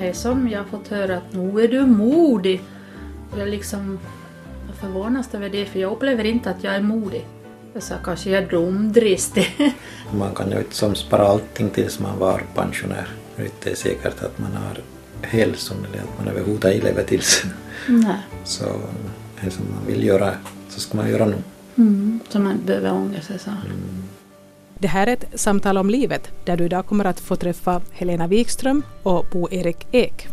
det som jag har fått höra att nu är du modig. Jag liksom jag förvånas över det, för jag upplever inte att jag är modig. Jag sa kanske jag är dumdristig. Man kan ju inte som spara allting tills man var pensionär. Det är inte säkert att man har hälsan eller att man överhuvudtaget lever tills. Nej. Så det som man vill göra så ska man göra nu. Mm, så man behöver ångra sig så. Det här är ett samtal om livet där du idag kommer att få träffa Helena Wikström och Bo-Erik Ek.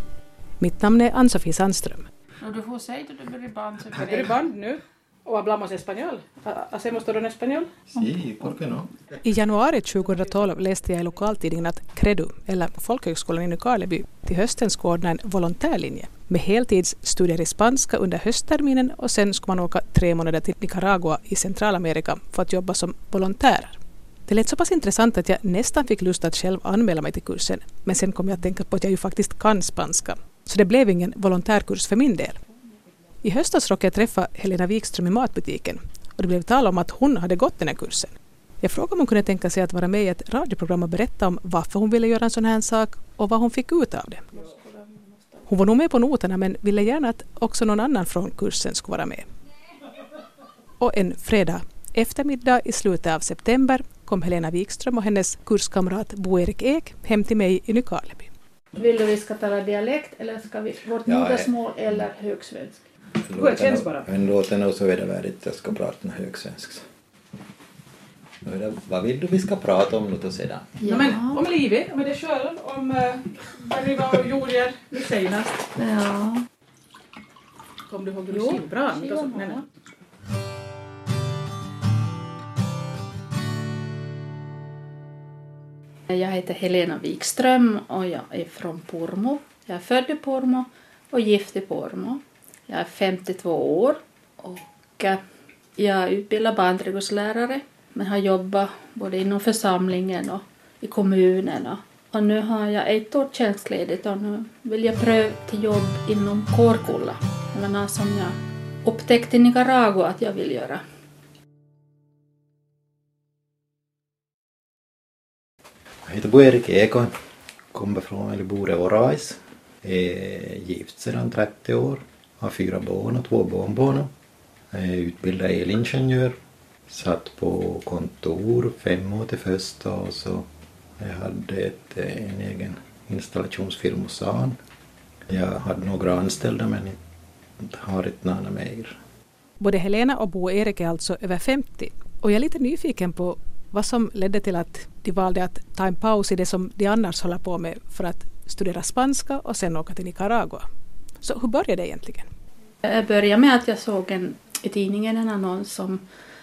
Mitt namn är Ann-Sofie Sandström. Och du får säga att du börjar band. band nu? Och hablamos español? Hacemos todo en español? Sí, ¿por qué no? I januari 2012 läste jag i lokaltidningen att Credu, eller Folkhögskolan i Nykarleby, till hösten ska ordna en volontärlinje med heltidsstudier i spanska under höstterminen och sen ska man åka tre månader till Nicaragua i Centralamerika för att jobba som volontärer. Det lät så pass intressant att jag nästan fick lust att själv anmäla mig till kursen, men sen kom jag att tänka på att jag ju faktiskt kan spanska, så det blev ingen volontärkurs för min del. I höstas råkade jag träffa Helena Wikström i matbutiken och det blev tal om att hon hade gått den här kursen. Jag frågade om hon kunde tänka sig att vara med i ett radioprogram och berätta om varför hon ville göra en sån här sak och vad hon fick ut av det. Hon var nog med på noterna men ville gärna att också någon annan från kursen skulle vara med. Och en fredag eftermiddag i slutet av september kom Helena Wikström och hennes kurskamrat Bo-Erik Ek hem till mig i Nykarleby. Vill du vi ska tala dialekt eller ska vi vårt Ja, modersmål eller högsvenska? Hur det känns bara. Men låter nog så vedervärdigt att jag ska prata är det- Vad vill du vi ska prata om nu sedan? Ja. men, om livet, om dig själv, om uh, vad du var och gjorde nu senast. Ja. Kom du ihåg hur du bra? Jag heter Helena Wikström och jag är från Pormo. Jag är född i Pormo och gift i Pormo. Jag är 52 år och eh, jag är utbildad barnträdgårdslärare men har jobbat både inom församlingen och i kommunen. Och, och nu har jag ett år tjänstledigt och nu vill jag pröva till jobb inom Kårkulla. Det var något som jag upptäckte i Nicaragua att jag vill göra. Jag heter Bo-Erik Ekon, kommer från, eller bor i Orais. Är gift sedan 30 år, har fyra barn och två barnbarn. Är utbildad elingenjör. Satt på kontor fem år till första och så jag hade ett, eh, en egen installationsfirma hos SAN. Jag hade några anställda men inte har inte några mer. Både Helena och Bo-Erik är alltså över 50 och jag är lite nyfiken på vad som ledde till att de valde att ta en paus i det som de annars håller på med för att studera spanska och sen åka till Nicaragua. Så hur började det egentligen? Jag började med att jag såg en, i tidningen en annons som,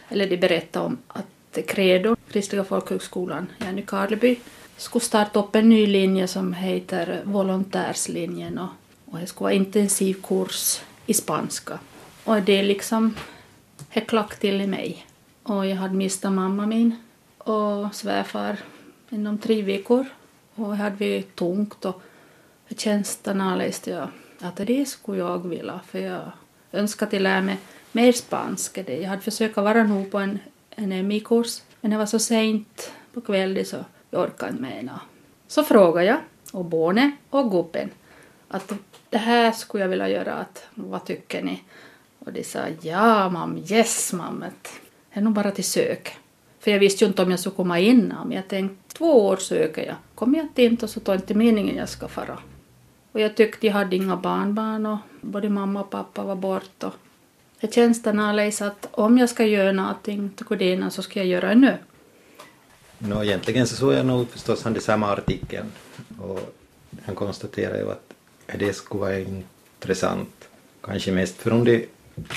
eller de berättade om att Credo, Kristliga folkhögskolan i Nykarleby, skulle starta upp en ny linje som heter volontärslinjen och, och det skulle vara intensivkurs i spanska. Och det liksom det klack till i mig. Och jag hade mistat mamma min och svärfar inom tre veckor. Och jag hade vi tungt och för tjänsterna läste jag att det skulle jag vilja för jag önskade att lära mig mer spanska. Jag hade försökt vara nog på en, en MI-kurs men det var så sent på kvällen så jag orkade inte med. ena. Så frågade jag och barnet och gubben att det här skulle jag vilja göra. Att, vad tycker ni? Och de sa ja mam, yes mam. att Det är nog bara till sök. För jag visste ju inte om jag skulle komma in. Men jag tänkte två år söker jag. Kommer jag inte in så tar inte meningen jag ska fara. Och jag tyckte jag hade inga barnbarn och både mamma och pappa var borta. Jag tjänsterna läste att om jag ska göra någonting till Kodena så ska jag göra det nu. No, egentligen så såg jag nog förstås han i samma artikeln och han konstaterade ju att det skulle vara intressant. Kanske mest från de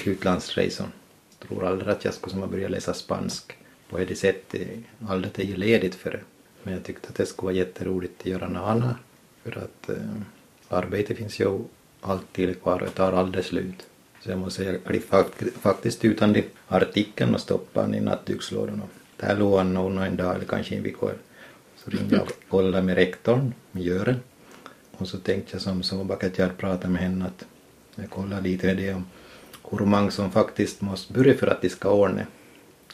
utlandsresorna. Jag tror aldrig att jag skulle som börja läsa spanska på eh, det sättet. Allt att ju ledigt för det. Men jag tyckte att det skulle vara jätteroligt att göra något annat. För att eh, arbete finns ju alltid kvar och det tar aldrig slut. Så jag måste säga, jag blev faktiskt utan de artikeln och stoppade den i nattdukslådan. och Där låg han nog en dag eller kanske en vecka. Så ringde jag och kollade med rektorn, med Göran. Och så tänkte jag som så bara att jag pratade med henne att jag kollade lite det om hur många som faktiskt måste börja för att de ska ordna.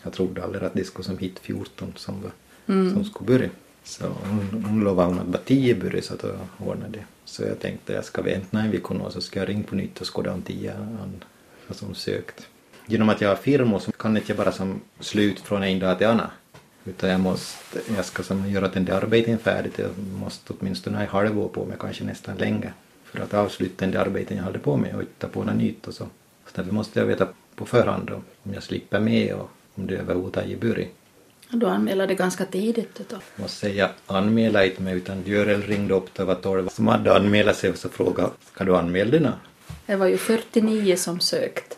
Jag trodde aldrig att de skulle som hit 14 som, var, som skulle börja. Så hon, hon lovade hon att bara tio började så att jag ordnade det. Så jag tänkte jag ska vänta en vecka nu så ska jag ringa på nytt och skåda om tio han har som sökt. Genom att jag har firma så kan jag inte bara som slut från en dag till annan. Utan jag måste, jag ska som göra den där arbeten färdigt. Jag måste åtminstone ha ett halvår på mig, kanske nästan längre. För att avsluta den där arbeten jag hade på mig och hitta på något nytt och så. Så därför måste jag veta på förhand om jag slipper med och om det överhuvudtaget börjar. Du anmälde ganska tidigt då. Jag måste säga anmäla inte mig utan Görel ringde upp det var tolv som hade anmält sig och så frågade ska du anmäla dig nu? Det var ju 49 som sökt.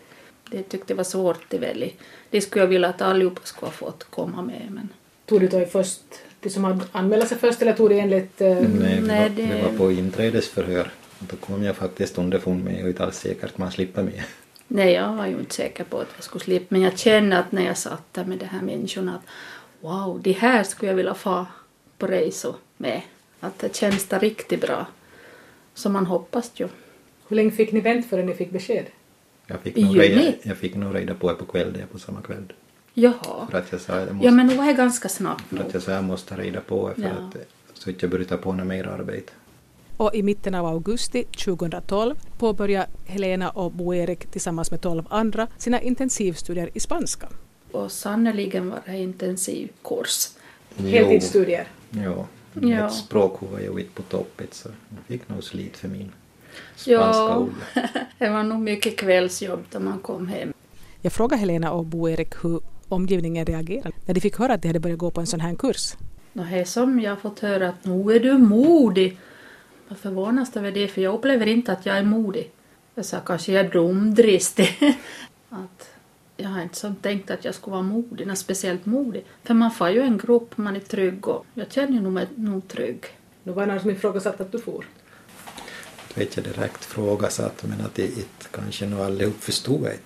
Det tyckte jag var svårt det väl. Det skulle jag vilja att allihopa skulle ha fått komma med men Tog du då först de som hade anmält sig först eller tog du enligt... eh, Nej, det, Nej, var, det- det var på inträdesförhör. Och Då kom jag faktiskt underfund med och inte alls säkert att man slipper med. Nej, jag var ju inte säker på att jag skulle slippa. Men jag kände att när jag satt där med de här människorna att wow, de här skulle jag vilja få på resor med. Att det känns det riktigt bra. Så man hoppas ju. Hur länge fick ni vänta förrän ni fick besked? Jag fick I nog reda, juni? jag fick nog reda på det på kvällen på samma kväll. Jaha. För att jag sa jag måste, Ja, men det var ganska snabbt för nog. att jag, sa jag måste ha reda på det för Ja. att så att jag börjar ta på mig mer arbete. Och i mitten av augusti 2012 påbörjade Helena och Bo-Erik tillsammans med 12 andra sina intensivstudier i spanska. Och sannerligen var det intensiv kurs. Heltidsstudier. Jo, Ja. ett språk var ju inte på toppet så jag fick nog slit för min spanska Ja, ord. det var nog mycket kvällsjobb när man kom hem. Jag frågade Helena och Bo-Erik hur omgivningen reagerade när de fick höra att de hade börjat gå på en sån här kurs. Det som jag har fått höra att nu är du modig. Jag förvånas över det för jag upplever inte att jag är modig. Jag sa kanske jag är dumdristig. att jag har inte som tänkt att jag skulle vara modig, något speciellt modig. För man får ju en grupp, man är trygg och jag känner nog mig nog trygg. Nu var det någon som ifrågasatte att du for. Jag vet inte direkt frågasatt men att det kanske nog allihop förstod det.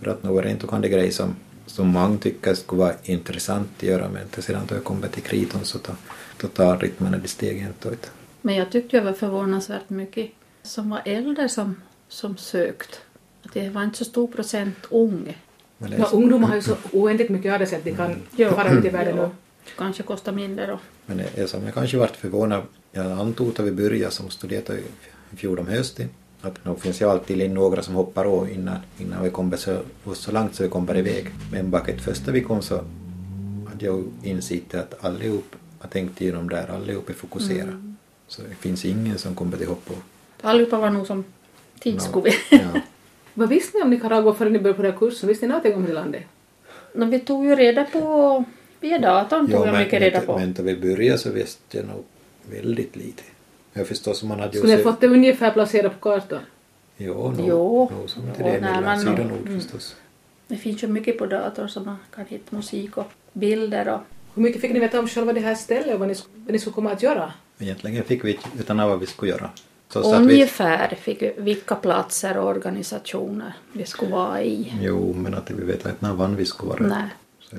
För att nog är det inte kan det grej som, som många tycker skulle vara intressant att göra men sedan då jag kommer till kriton så då, då tar rytmen det stegen inte. Men jag tyckte jag var förvånansvärt mycket som var äldre som, som sökt. Att det var inte så stor procent unga. Ja, ungdomar har ju så oändligt mycket att de kan Ja. fara ut i världen Ja. och Kanske kostar mindre då. men är som jag kanske varit förvånad. Jag antog att vi började som studerade i fjol om hösten att nog finns ju alltid några som hoppar av innan, innan vi kommer så, så långt så vi kommer iväg. Men baket första vi kom så hade jag insett att allihop har tänkt igenom där, allihop är fokuserade. Så det finns ingen som kommer hoppa av. Allihopa var nog som tidsskovi. Ja. Vad visste ni om Nicaragua förrän ni började på den här kursen? Visste ni någonting om det landet? No, vi tog ju reda på, via datorn tog jag mycket reda på. men då vi började så visste jag nog väldigt lite. Jag förstår som man hade ju Skulle ni sett- fått det ungefär placerat på kartan? Jo, nog, Jo. som till det mellan syd och nord Mm. förstås. Det finns ju mycket på datorn som man kan hitta musik och bilder och Hur mycket fick ni veta om själva det här stället och vad ni, vad ni skulle komma att göra? Egentligen fick vi inte utan vad vi skulle göra. Så satt vi, ungefär fick vi vilka platser och organisationer vi skulle vara i. jo, men att vi vet inte när vann vi skulle vara. Nej.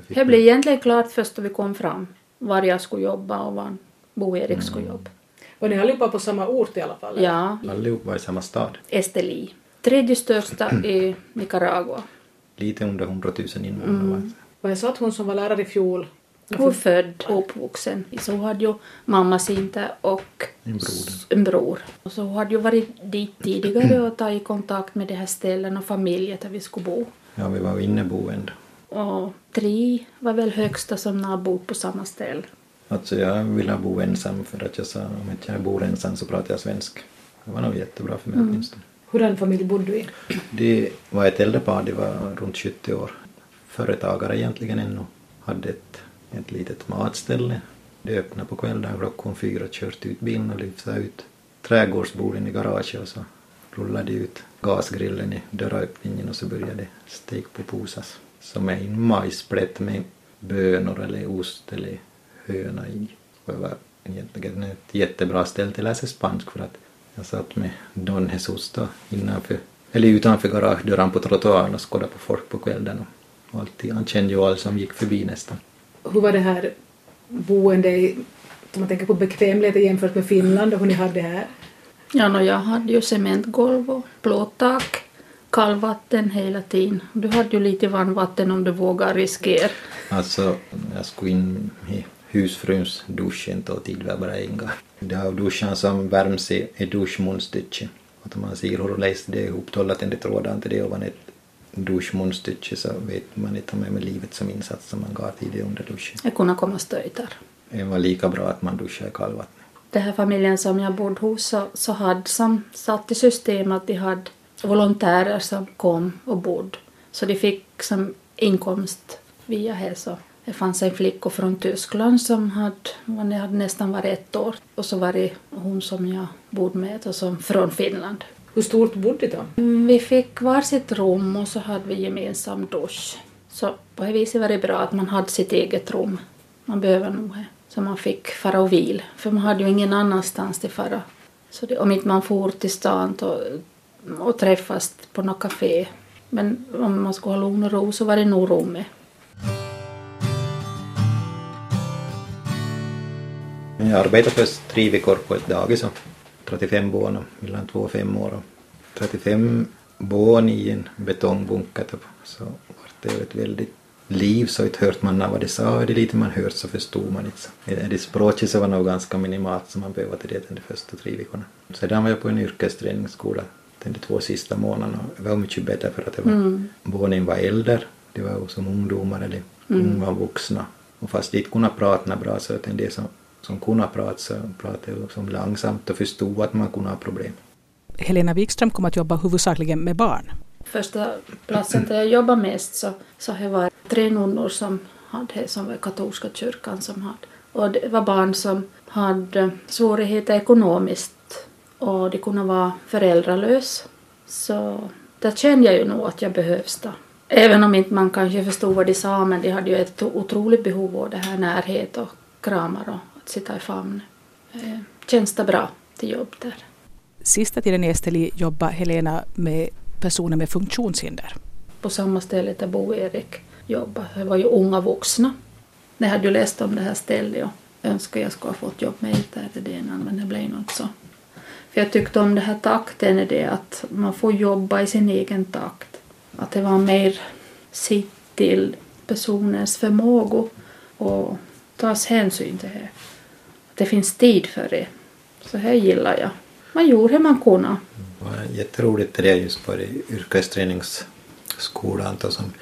Det blev egentligen klart först då vi kom fram var jag skulle jobba och var Bo-Erik skulle jobba. Var ni allihopa på samma ort i alla fall? eller? Ja, Allihop var i samma stad. Esteli. Tredje största i Nicaragua. Lite under 100 000 invånare. var det. Och jag sa att hon som var lärare i fjol Hon är född och uppvuxen. Så hon hade ju mamma Sinte och En bror. en bror. Och så hon hade ju varit dit tidigare och tagit kontakt med de här ställen och familjer där vi skulle bo. Ja, vi var inneboende. Och tre var väl högsta som har bott på samma ställe. Alltså jag ville bo ensam för att jag sa om jag bor ensam så pratar jag svenska. Det var nog jättebra för mig Mm. åtminstone. Hurdan familj bodde du i? Det var ett äldre par, de var runt 70 år. Företagare egentligen ännu. Hade ett, ett litet matställe. De öppnade på kvällen klockan fyra, kört ut bilen och lyfte ut trädgårdsborden i garaget och så rullade de ut gasgrillen i dörröppningen och så började stek på posas. Som är en majsplätt med bönor eller ost eller höna i. Och det var egentligen ett jättebra ställe till att läsa spansk för att jag satt med Don Jesus då innanför, eller utanför garagedörren på trottoaren och skådade på folk på kvällen. Och alltid, han kände ju alla som gick förbi nästan. Hur var det här boende i, om man tänker på bekvämligheten jämfört med Finland och hur ni hade det här? Ja, no, jag hade ju cementgolv och plåttak, kallvatten hela tiden. Du hade ju lite varmvatten om du vågar riskera. Alltså, jag skulle in i husfruns dusch inte och tid var bara inga. Det har duschen som värms i, i duschmunstycke. Och om man ser hur de läste det ihop tollat enligt rådan till det ovan ett duschmunstycke så vet man inte om det med livet som insats som man gav tidigare under duschen. Det kunde komma stöjtar. Det var lika bra att man duschade i kallvatten. Den här familjen som jag bodde hos så, så hade som satt i system att de hade volontärer som kom och bodde. Så de fick som inkomst via det. Det fanns en flicka från Tyskland som hade, hade nästan varit ett år och så var det hon som jag bodde med och som från Finland. Hur stort bodde de? Mm, Vi fick varsitt rum och så hade vi gemensam dusch. Så på det viset var det bra att man hade sitt eget rum. Man behöver nog det. Så man fick fara och vil. För man hade ju ingen annanstans till fara. Så det, om inte man for till stan och, och träffas på något café. Men om man skulle ha lugn och ro så var det nog rummet. Jag arbetade först tre veckor på ett dagis, så 35 barn, mellan 2 och 5 år. Och 35 barn i en betongbunker typ. så var det ett väldigt liv så inte hört man vad de sa och det lite man hört så förstod man inte. Så. Det- Det språket så var nog ganska minimalt som man behövde till det de första tre veckorna. Sedan var jag på en yrkesträningsskola de två sista månaderna det var mycket bättre för att det var, Mm. barnen var äldre, de var som ungdomar eller unga vuxna. Och fast de inte kunde prata bra så att en del som, som kunde prata så pratade liksom långsamt och förstod att man kunde ha problem. Helena Wikström kommer att jobba huvudsakligen med barn. Första platsen där jag jobbade mest så, så det var tre nunnor som hade som var katolska kyrkan som hade. Och det var barn som hade svårigheter ekonomiskt och de kunde vara föräldralösa. Så där kände jag ju nog att jag behövs då. Även om inte man kanske förstod vad de sa men de hade ju ett otroligt behov av det här närhet och kramar och sitta i famn. Eh, Känns det bra till jobb där? Sista tiden i Esteli jobbar Helena med personer med funktionshinder. på samma ställe där Bo Erik jobbade. Det var ju unga vuxna. Jag hade ju läst om det här stället och önskade jag skulle ha fått jobb med där i det innan, men det blev nog inte så. För jag tyckte om det här takten i det att man får jobba i sin egen takt. Att det var mer sitt till personens förmåga och tas hänsyn till det. Att det finns tid för det. Så här gillar jag. Man gjorde det man kunde. Det var jätteroligt det där just på yrkesträningsskolan då som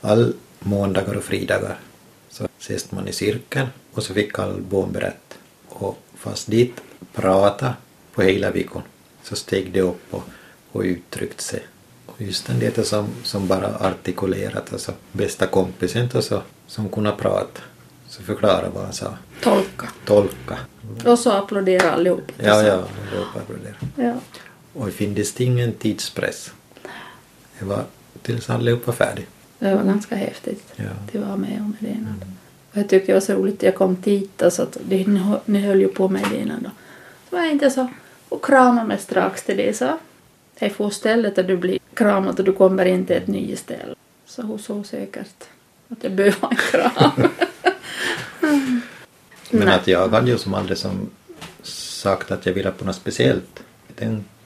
all måndagar och fridagar så ses man i cirkeln och så fick all barn berätta. Och fast dit prata på hela veckan så steg det upp och, och uttryckte sig. Och just den det som, som bara artikulerat, alltså bästa kompisen så, som kunde prata, så förklara vad han sa. Tolka. Tolka. Och så applåderar allihop. Ja, ja, det bara det. ja. Och det finns ingen tidspress. Det var tills allihop var färdig. Det var ganska häftigt Ja. att vara med om det innan. Och jag tycker det var så roligt jag kom dit och så att de, ni hö- ni höll ju på med det innan då. Så var jag inte så och kramade mig strax till det så. Det är få stället där du blir kramad och du kommer in till ett nytt ställe. Så hon såg säkert att det behöver en kram. Men Nej. att jag hade ju som aldrig som sagt att jag ville på något speciellt.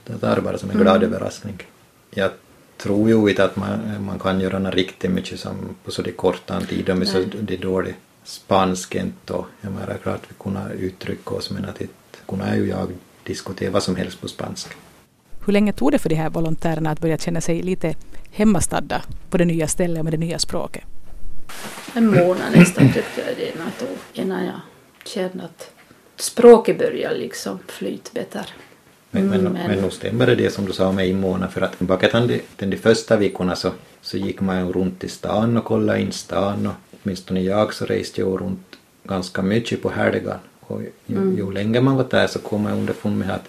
Det tar bara som en glad överraskning. Jag tror ju inte att man, man kan göra något riktigt mycket som på så det korta tid och med så det dålig spansk inte och jag menar klart vi kunde uttrycka oss men att inte kunde ju jag diskutera vad som helst på spanska. Hur länge tog det för de här volontärerna att börja känna sig lite hemmastadda på det nya stället och med det nya språket? En månad nästan tyckte jag det innan, tog, innan jag kände att språket började liksom flyta bättre. Men, men, Mm, men, men- nog stämmer det, det som du sa med invånare för att bakom de, första veckorna så, så gick man ju runt i stan och kollade in stan och åtminstone jag så reste jag runt ganska mycket på helgen och ju, Mm. ju längre man var där så kom man underfund med att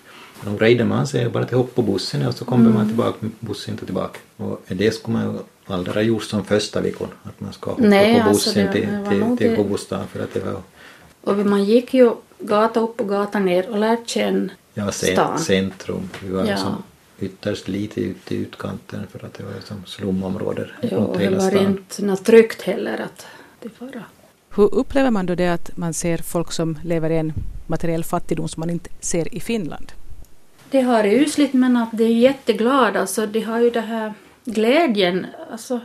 nog rejde man sig bara till hopp på bussen och så kommer man tillbaka med bussen inte tillbaka. Och det skulle man ju aldrig gjort som första veckan, att man ska hoppa Nej, på alltså bussen det- till, det var till, till det- huvudstaden för att det var Och man gick ju gata upp och gata ner och lärde känna Ja, stan. centrum. Vi var Ja. som ytterst lite ute i utkanten för att det var som slumområden Jo, runt och det hela var stan. inte något tryggt heller att det fara. Hur upplever man då det att man ser folk som lever i en materiell fattigdom som man inte ser i Finland? Det har det usligt men att det är jätteglada. Alltså, de har ju det här glädjen. Alltså,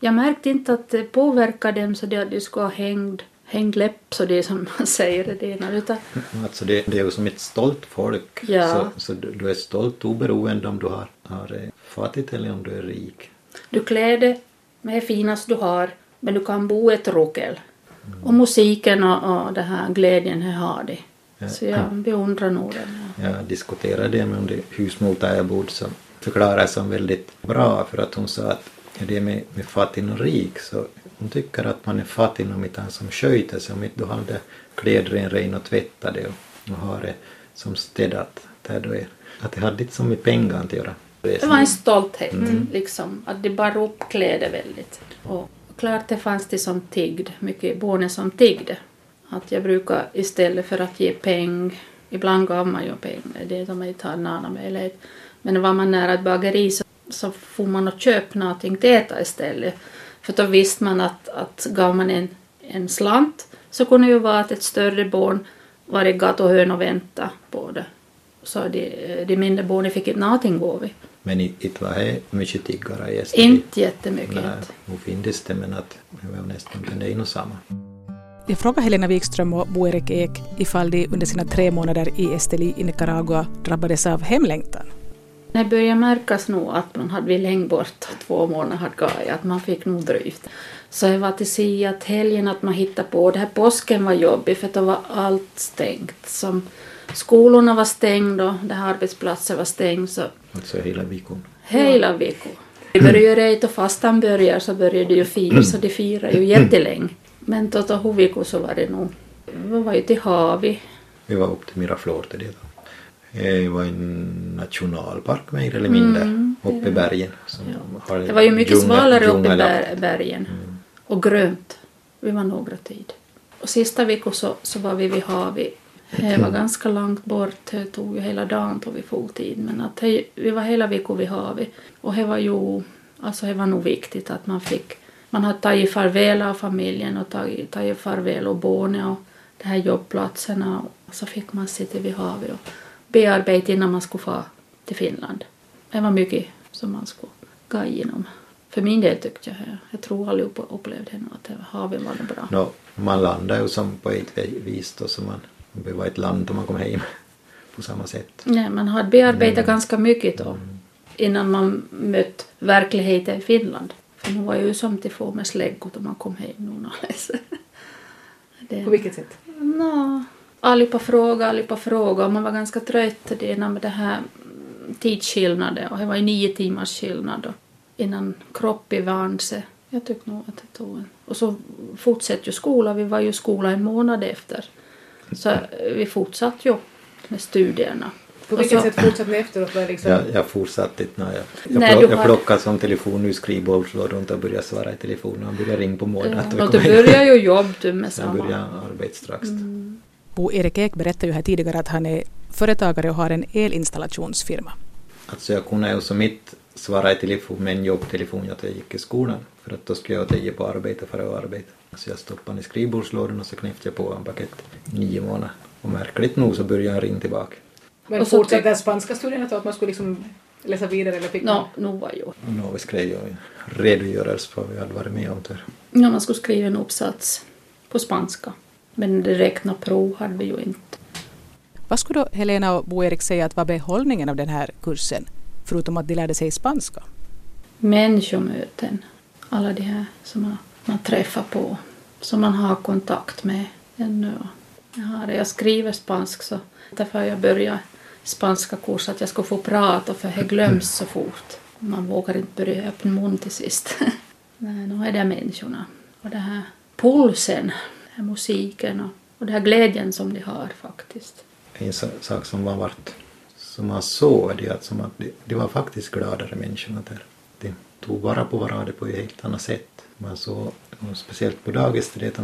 jag märkte inte att det påverkade dem så att de skulle ha hängd hängd läpp så det är som man säger det ena utan Alltså det, det är ju som ett stolt folk. Ja. Så, så du, du är stolt oberoende om du har, har eh, fattigt eller om du är rik. du klär dig med det finaste du har men du kan bo i ett rokel. Och musiken och, och det här glädjen här har de. Ja. Så jag beundrar nog den. Ja. Jag diskuterade det med under husmor där jag bodde som förklarade det som väldigt bra för att hon sa att det med, med fattig och rik så hon tycker att man är fattig om inte han som sköter sig, om inte du det kläder ren och tvättade och, och har det som städat. Där då är, att det hade inte så med pengar att göra. Det var en stolthet, liksom. Att de bar upp kläder väldigt. Och klart det fanns det som tiggde, mycket barnen som tiggde. Att jag brukar istället för att ge peng, ibland gav man ju peng, det är de inte har någon annan möjlighet. Men var man nära ett bageri så, så får man och köpa någonting till äta istället. För då visste man att, att gav man en, en slant så kunde det ju vara att ett större barn var i gatuhörn och vänta på det. Så de, de mindre barnen fick inte någonting gåvor. Men i- inte var det mycket tiggare i Esteri. Inte jättemycket. Nej, nog finns det men att det var nästan det är nog samma. Jag frågar Helena Wikström och Bo-Erik Ek ifall de under sina tre månader i Esteli i Nicaragua drabbades av hemlängtan. Det började märkas nog att man hade länge bort två månader hade gått, att man fick nog drygt. Så jag var till sig att helgen att man hittade på, det här påsken var jobbig för då var allt stängt. Som skolorna var stängda och det här arbetsplatsen var stängd så Alltså hela veckan. hela veckan. Det började ju redan och fastan börjar så började det ju fira så de firar ju jättelänge. Men då då huvudveckan så var det nog, vi var ju till havet. Vi var upp till Miraflor till det då. Det var en nationalpark mer eller mindre uppe i bergen. Har Det var ju mycket djungel- svalare uppe i ber- bergen. Och grönt. Vi var några tid. Och sista veckan så, så var vi vid havet. Det var ganska långt bort. Det tog ju hela dagen tog vi full tid. Men att det, vi var hela veckan vid havet. Och det var ju... Alltså det var nog viktigt att man fick... Man hade tagit farväl av familjen och tagit, tagit farväl av barnen och de här jobbplatserna. Och så fick man sitta vid havet och bearbeta innan man skulle få till Finland. Det var mycket som man skulle gå igenom. För min del tyckte jag, jag tror allihopa upplevde nog att det var- havet var det bra. Nå, man landar ju som på ett vis då som man, det var ett land då man kom hem på samma sätt. Nej, man hade bearbetat ganska mycket då innan man mött verkligheten i Finland. För nu var ju som till få med släggor då man kom hem nu alldeles. Det- vilket sätt? Nå, allihopa fråga, allihopa fråga och man var ganska trött det med det här mm, tidsskillnaden och det var ju nio timmars skillnad då innan kroppen vande sig. Jag tyckte nog att det tog en... Och så fortsatte ju skolan, vi var ju i skolan en månad efter. Så vi fortsatte ju med studierna. På vilket så- sätt fortsatte ni efteråt? Var liksom... Jag, jag fortsatte inte när jag, jag, Nej, jag har- plockade som telefon ur skrivbordslådan och började svara i telefonen och började ringa på morgonen. kom du börjar ju jobba du med Så jag samma. började arbeta strax. Bo-Erik Ek berättade ju här tidigare att han är företagare och har en elinstallationsfirma. Alltså jag kunde ju som mitt svara i telefon med en jobbtelefon att jag gick i skolan. För att då skulle jag ta på arbete för att arbeta. Så jag stoppade den i skrivbordslådan och så knäppte jag på en paket nio månader. Och märkligt nog så började jag ringa tillbaka. Men fortsatte den spanska studierna att man skulle liksom läsa vidare eller fick Nå, nu var ju. Nu skrev jag en redogörelse för vad vi hade varit med om där. Ja, man skulle skriva en uppsats på spanska. Men direkt något prov hade vi ju inte. Vad skulle då Helena och Bo-Erik säga att var behållningen av den här kursen? Förutom att de lärde sig spanska. Människomöten. Alla de här som man, man träffar på. Som man har kontakt med ännu. Jag, har, jag skriver spansk så därför jag börjat spanska kurs att jag ska få prata för det glöms så fort. Man vågar inte börja öppna mun till sist. Nej, nu är det människorna. Och det här pulsen, den här musiken och, och den här glädjen som de har faktiskt. En sak som man vart som man såg är det att, som att de, de var faktiskt gladare människorna där. De tog vara på varandra på ett helt annat sätt. Man såg, speciellt på dagis, det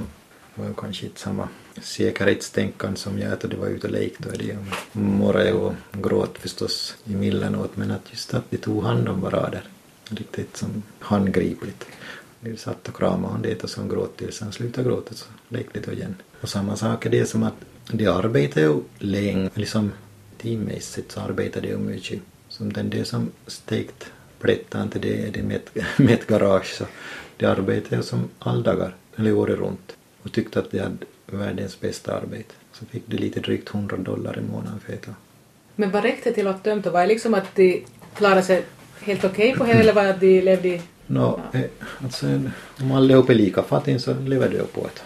var ju kanske inte samma säkerhetstänkande som jag att de var ute och lekte och det morre och gråt förstås emellanåt men att just att de tog hand om varandra riktigt som handgripligt. Vi satt och kramade honom dit och så han gråt tills han slutade gråta så lekte de igen. Och samma sak är det som att de arbetar ju länge, liksom teammässigt så arbetar de ju mycket. Som den det som stekt plättan till det är det med ett, med ett garage så de arbetar ju som alldagar, eller året runt. och tyckte att de hade världens bästa arbete. Så fick de lite drygt 100 dollar i månaden för det. Men vad räckte till åt dem då? Var det liksom att de klarade sig helt okej på det eller var det att de levde i... No, alltså, om allihop är lika fattiga så lever de på det.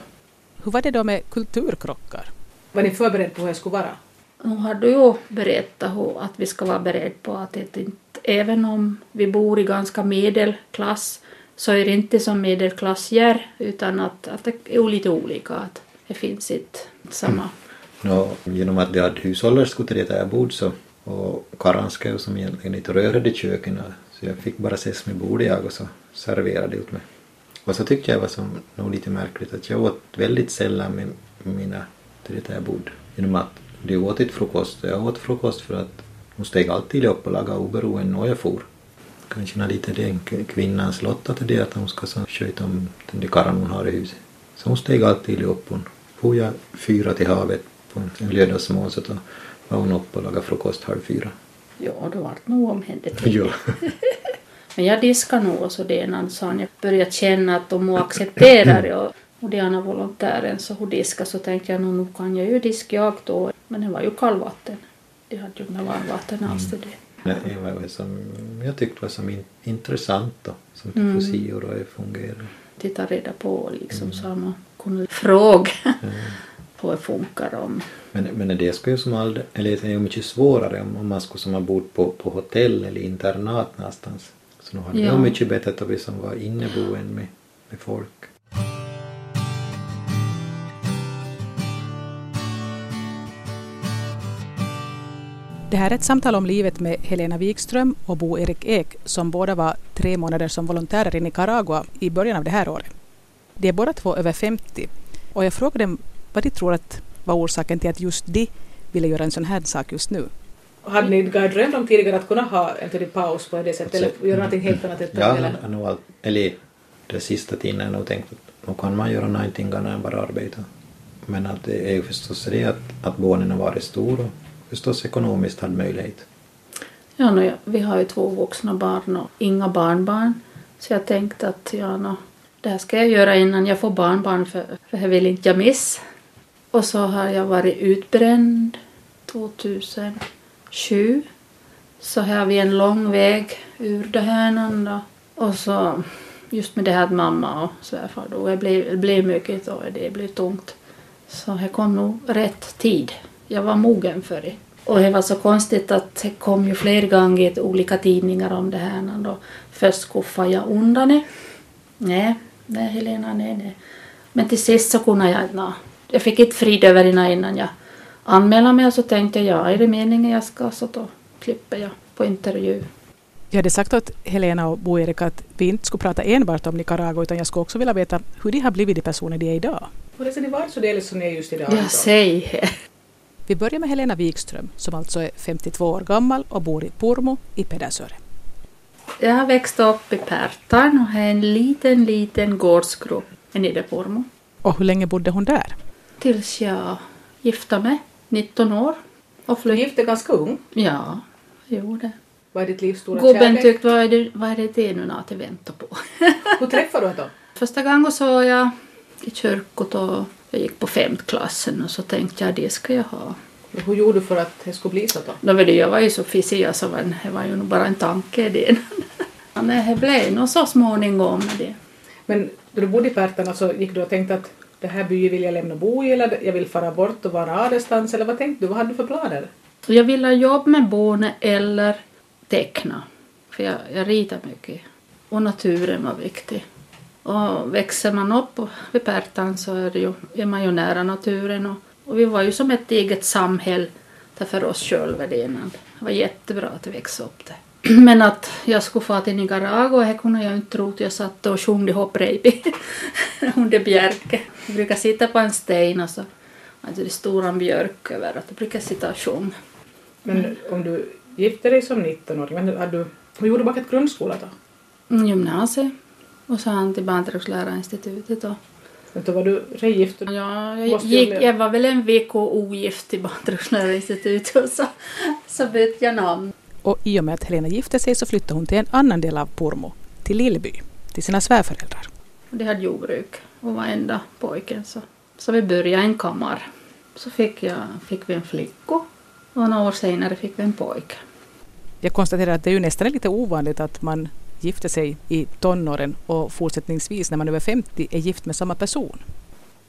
Hur var det då med kulturkrockar? Var ni förberedda på hur det skulle vara? Nu har du ju berättat hur, att vi ska vara beredda på att det inte, även om vi bor i ganska medelklass så är det inte som medelklass gör utan att, att det är lite olika. Att det finns inte samma. No, genom att de hade hushållerskor till det där bord så och karanska som egentligen inte rörde köken så jag fick bara ses med bordet jag och så serverade ut mig. Och så tyckte jag var som nog lite märkligt att jag åt väldigt sällan med mina till det där bodde. Genom att de åt inte frukost. Jag åt frukost för att hon steg alltid upp och lagade oberoende när jag for. Kanske när lite den kvinnans lott att det att hon ska sköta om den där karran hon har i huset. Så hon steg alltid upp. Hon for jag fyra till havet på en lördagsmorgon så då var hon uppe och lagade frukost halv fyra. Ja, då vart nog omhändertagen. Ja. Men jag diskar nog och så det när sa jag började känna att de accepterar det och, och det volontären så hon diskar så tänkte jag nog kan jag ju diska jag då. Men det var ju kallvatten. De hade ju inga varmvatten alls till det. Det var som jag tyckte var som in, intressant då, som att Mm. hur det fungerar. Titta reda på liksom så att man kunde fråga Mm. På hur det funkar om. Men, men det skulle ju som aldrig, eller det är ju mycket svårare om, om man skulle som ha bott på, på hotell eller internat någonstans. Så nu hade det Ja. ju mycket bättre att vi som var inneboende med, med folk. Det här är ett samtal om livet med Helena Wikström och Bo-Erik Ek som båda var tre månader som volontärer i Nicaragua i början av det här året. De är båda två över 50 och jag frågade dem vad de tror att var orsaken till att just de ville göra en sån här sak just nu. Hade ni drömt om tidigare att kunna ha en tidig paus på det sättet Alltså, eller göra någonting helt annat? Ja, jag all, eller det sista tiden har jag nog tänkt att nu kan man göra någonting annat än bara arbeta. Men att det är ju förstås det att, att barnen har varit stora och förstås ekonomiskt hade möjlighet. Ja, no, ja, vi har ju två vuxna barn och inga barnbarn. Så jag tänkte att ja, no, det här ska jag göra innan jag får barnbarn för, för det vill inte jag miss. Och så har jag varit utbränd 2007. Så har vi en lång väg ur det här. Och så just med det här att mamma och svärfar då. Det blev, det blev mycket och det blev tungt. Så det kom nog rätt tid. Jag var mogen för det. Och det var så konstigt att det kom ju flera gånger i olika tidningar om det här. Då. Först skuffade jag undan det. Nej, nej Helena, nej, nej. Men till sist så kunde jag inte. Jag fick inte frid över det innan jag anmälde mig och så tänkte jag, ja, är det meningen jag ska så då klipper jag på intervju. Jag hade sagt åt Helena och Bo-Erik att vi inte skulle prata enbart om Nicaragua utan jag skulle också vilja veta hur de har blivit de personer de är idag. Hur är det varit så deles som ni är just idag? Jag säger Vi börjar med Helena Wikström som alltså är 52 år gammal och bor i Purmo i Pedersöre. Jag har växt upp i Pärtan och har en liten, liten gårdsgrupp i Niederpormo. Och hur länge bodde hon där? Tills jag gifte mig, 19 år. Och Du flytt... gifte ganska ung. Ja, jag gjorde. Vad är ditt livs stora Gubben kärlek? tyckte, vad är det, vad är det, det nu att jag väntar på? Hur träffade du dem? Första gången så var jag i kyrkot och jag gick på femtklassen och så tänkte jag det ska jag ha. Hur gjorde du för att det skulle bli så då? Då jag var ju så fissig så var- det var ju bara en tanke det. Men det blev nog så småningom med det. Men då du bodde i Pärtarna så gick du och tänkte att det här byn vill jag lämna bo i eller jag vill fara bort och vara adelsstans eller vad tänkte du? Vad hade du för planer? Jag ville jobba med barnen eller teckna. För jag, jag ritar mycket. Och naturen var viktig. Och växer man upp vid Pärtan så är, det ju, är man ju nära naturen. Och, och vi var ju som ett eget samhälle där för oss själva det innan. Det var jättebra att växa upp där. Men att jag skulle få till Nicaragua, det kunde jag inte tro. Jag satt och sjöng hopprejpi under björke. Jag brukar sitta på en sten och så hade det stora björk över. Att jag brukar sitta och sjunga. Men om du gifte dig som 19-åring, men hade du, hur gjorde du bakat grundskola då? Mm, Gymnasiet. Och han till Barnträdgårdslärarinstitutet då. Men då var du regift? och- Ja, jag, gick, jag var väl en vecka ogift till Barnträdgårdslärarinstitutet och så, så bytte jag namn. Och i och med att Helena gifte sig så flyttade hon till en annan del av Purmo, till Lillby, till sina svärföräldrar. De hade jordbruk. och var enda pojken. Så, så vi började en kammare. Så fick, jag, fick vi en flicka och några år senare fick vi en pojke. Jag konstaterar att det är ju nästan lite ovanligt att man gifter sig i tonåren och fortsättningsvis när man är över 50 är gift med samma person.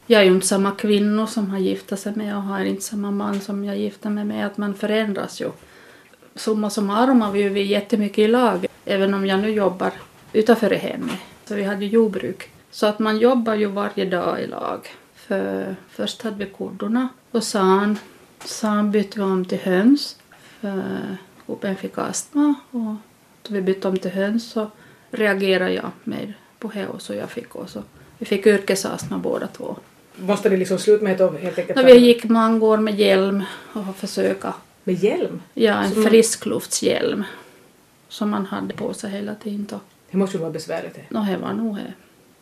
Jag är ju inte samma kvinna som har gift sig med och har inte samma man som jag gifte mig med. Att man förändras ju. Summa summarum har vi ju jättemycket i lag. Även om jag nu jobbar utanför hemmet. Så vi hade jordbruk. Så att man jobbar ju varje dag i lag. För först hade vi kodorna och san. San bytte vi om till höns. För gubben fick astma och då vi bytte om till höns så reagerade jag med på det och så jag fick också. Vi fick yrkesastma båda två. Måste ni liksom sluta med det helt enkelt? När vi gick många år med hjälm och försöka. Med hjälm? Ja, en friskluftshjälm. Som man hade på sig hela tiden. Då. Det måste ju vara besvärligt. Nå, det var nog det.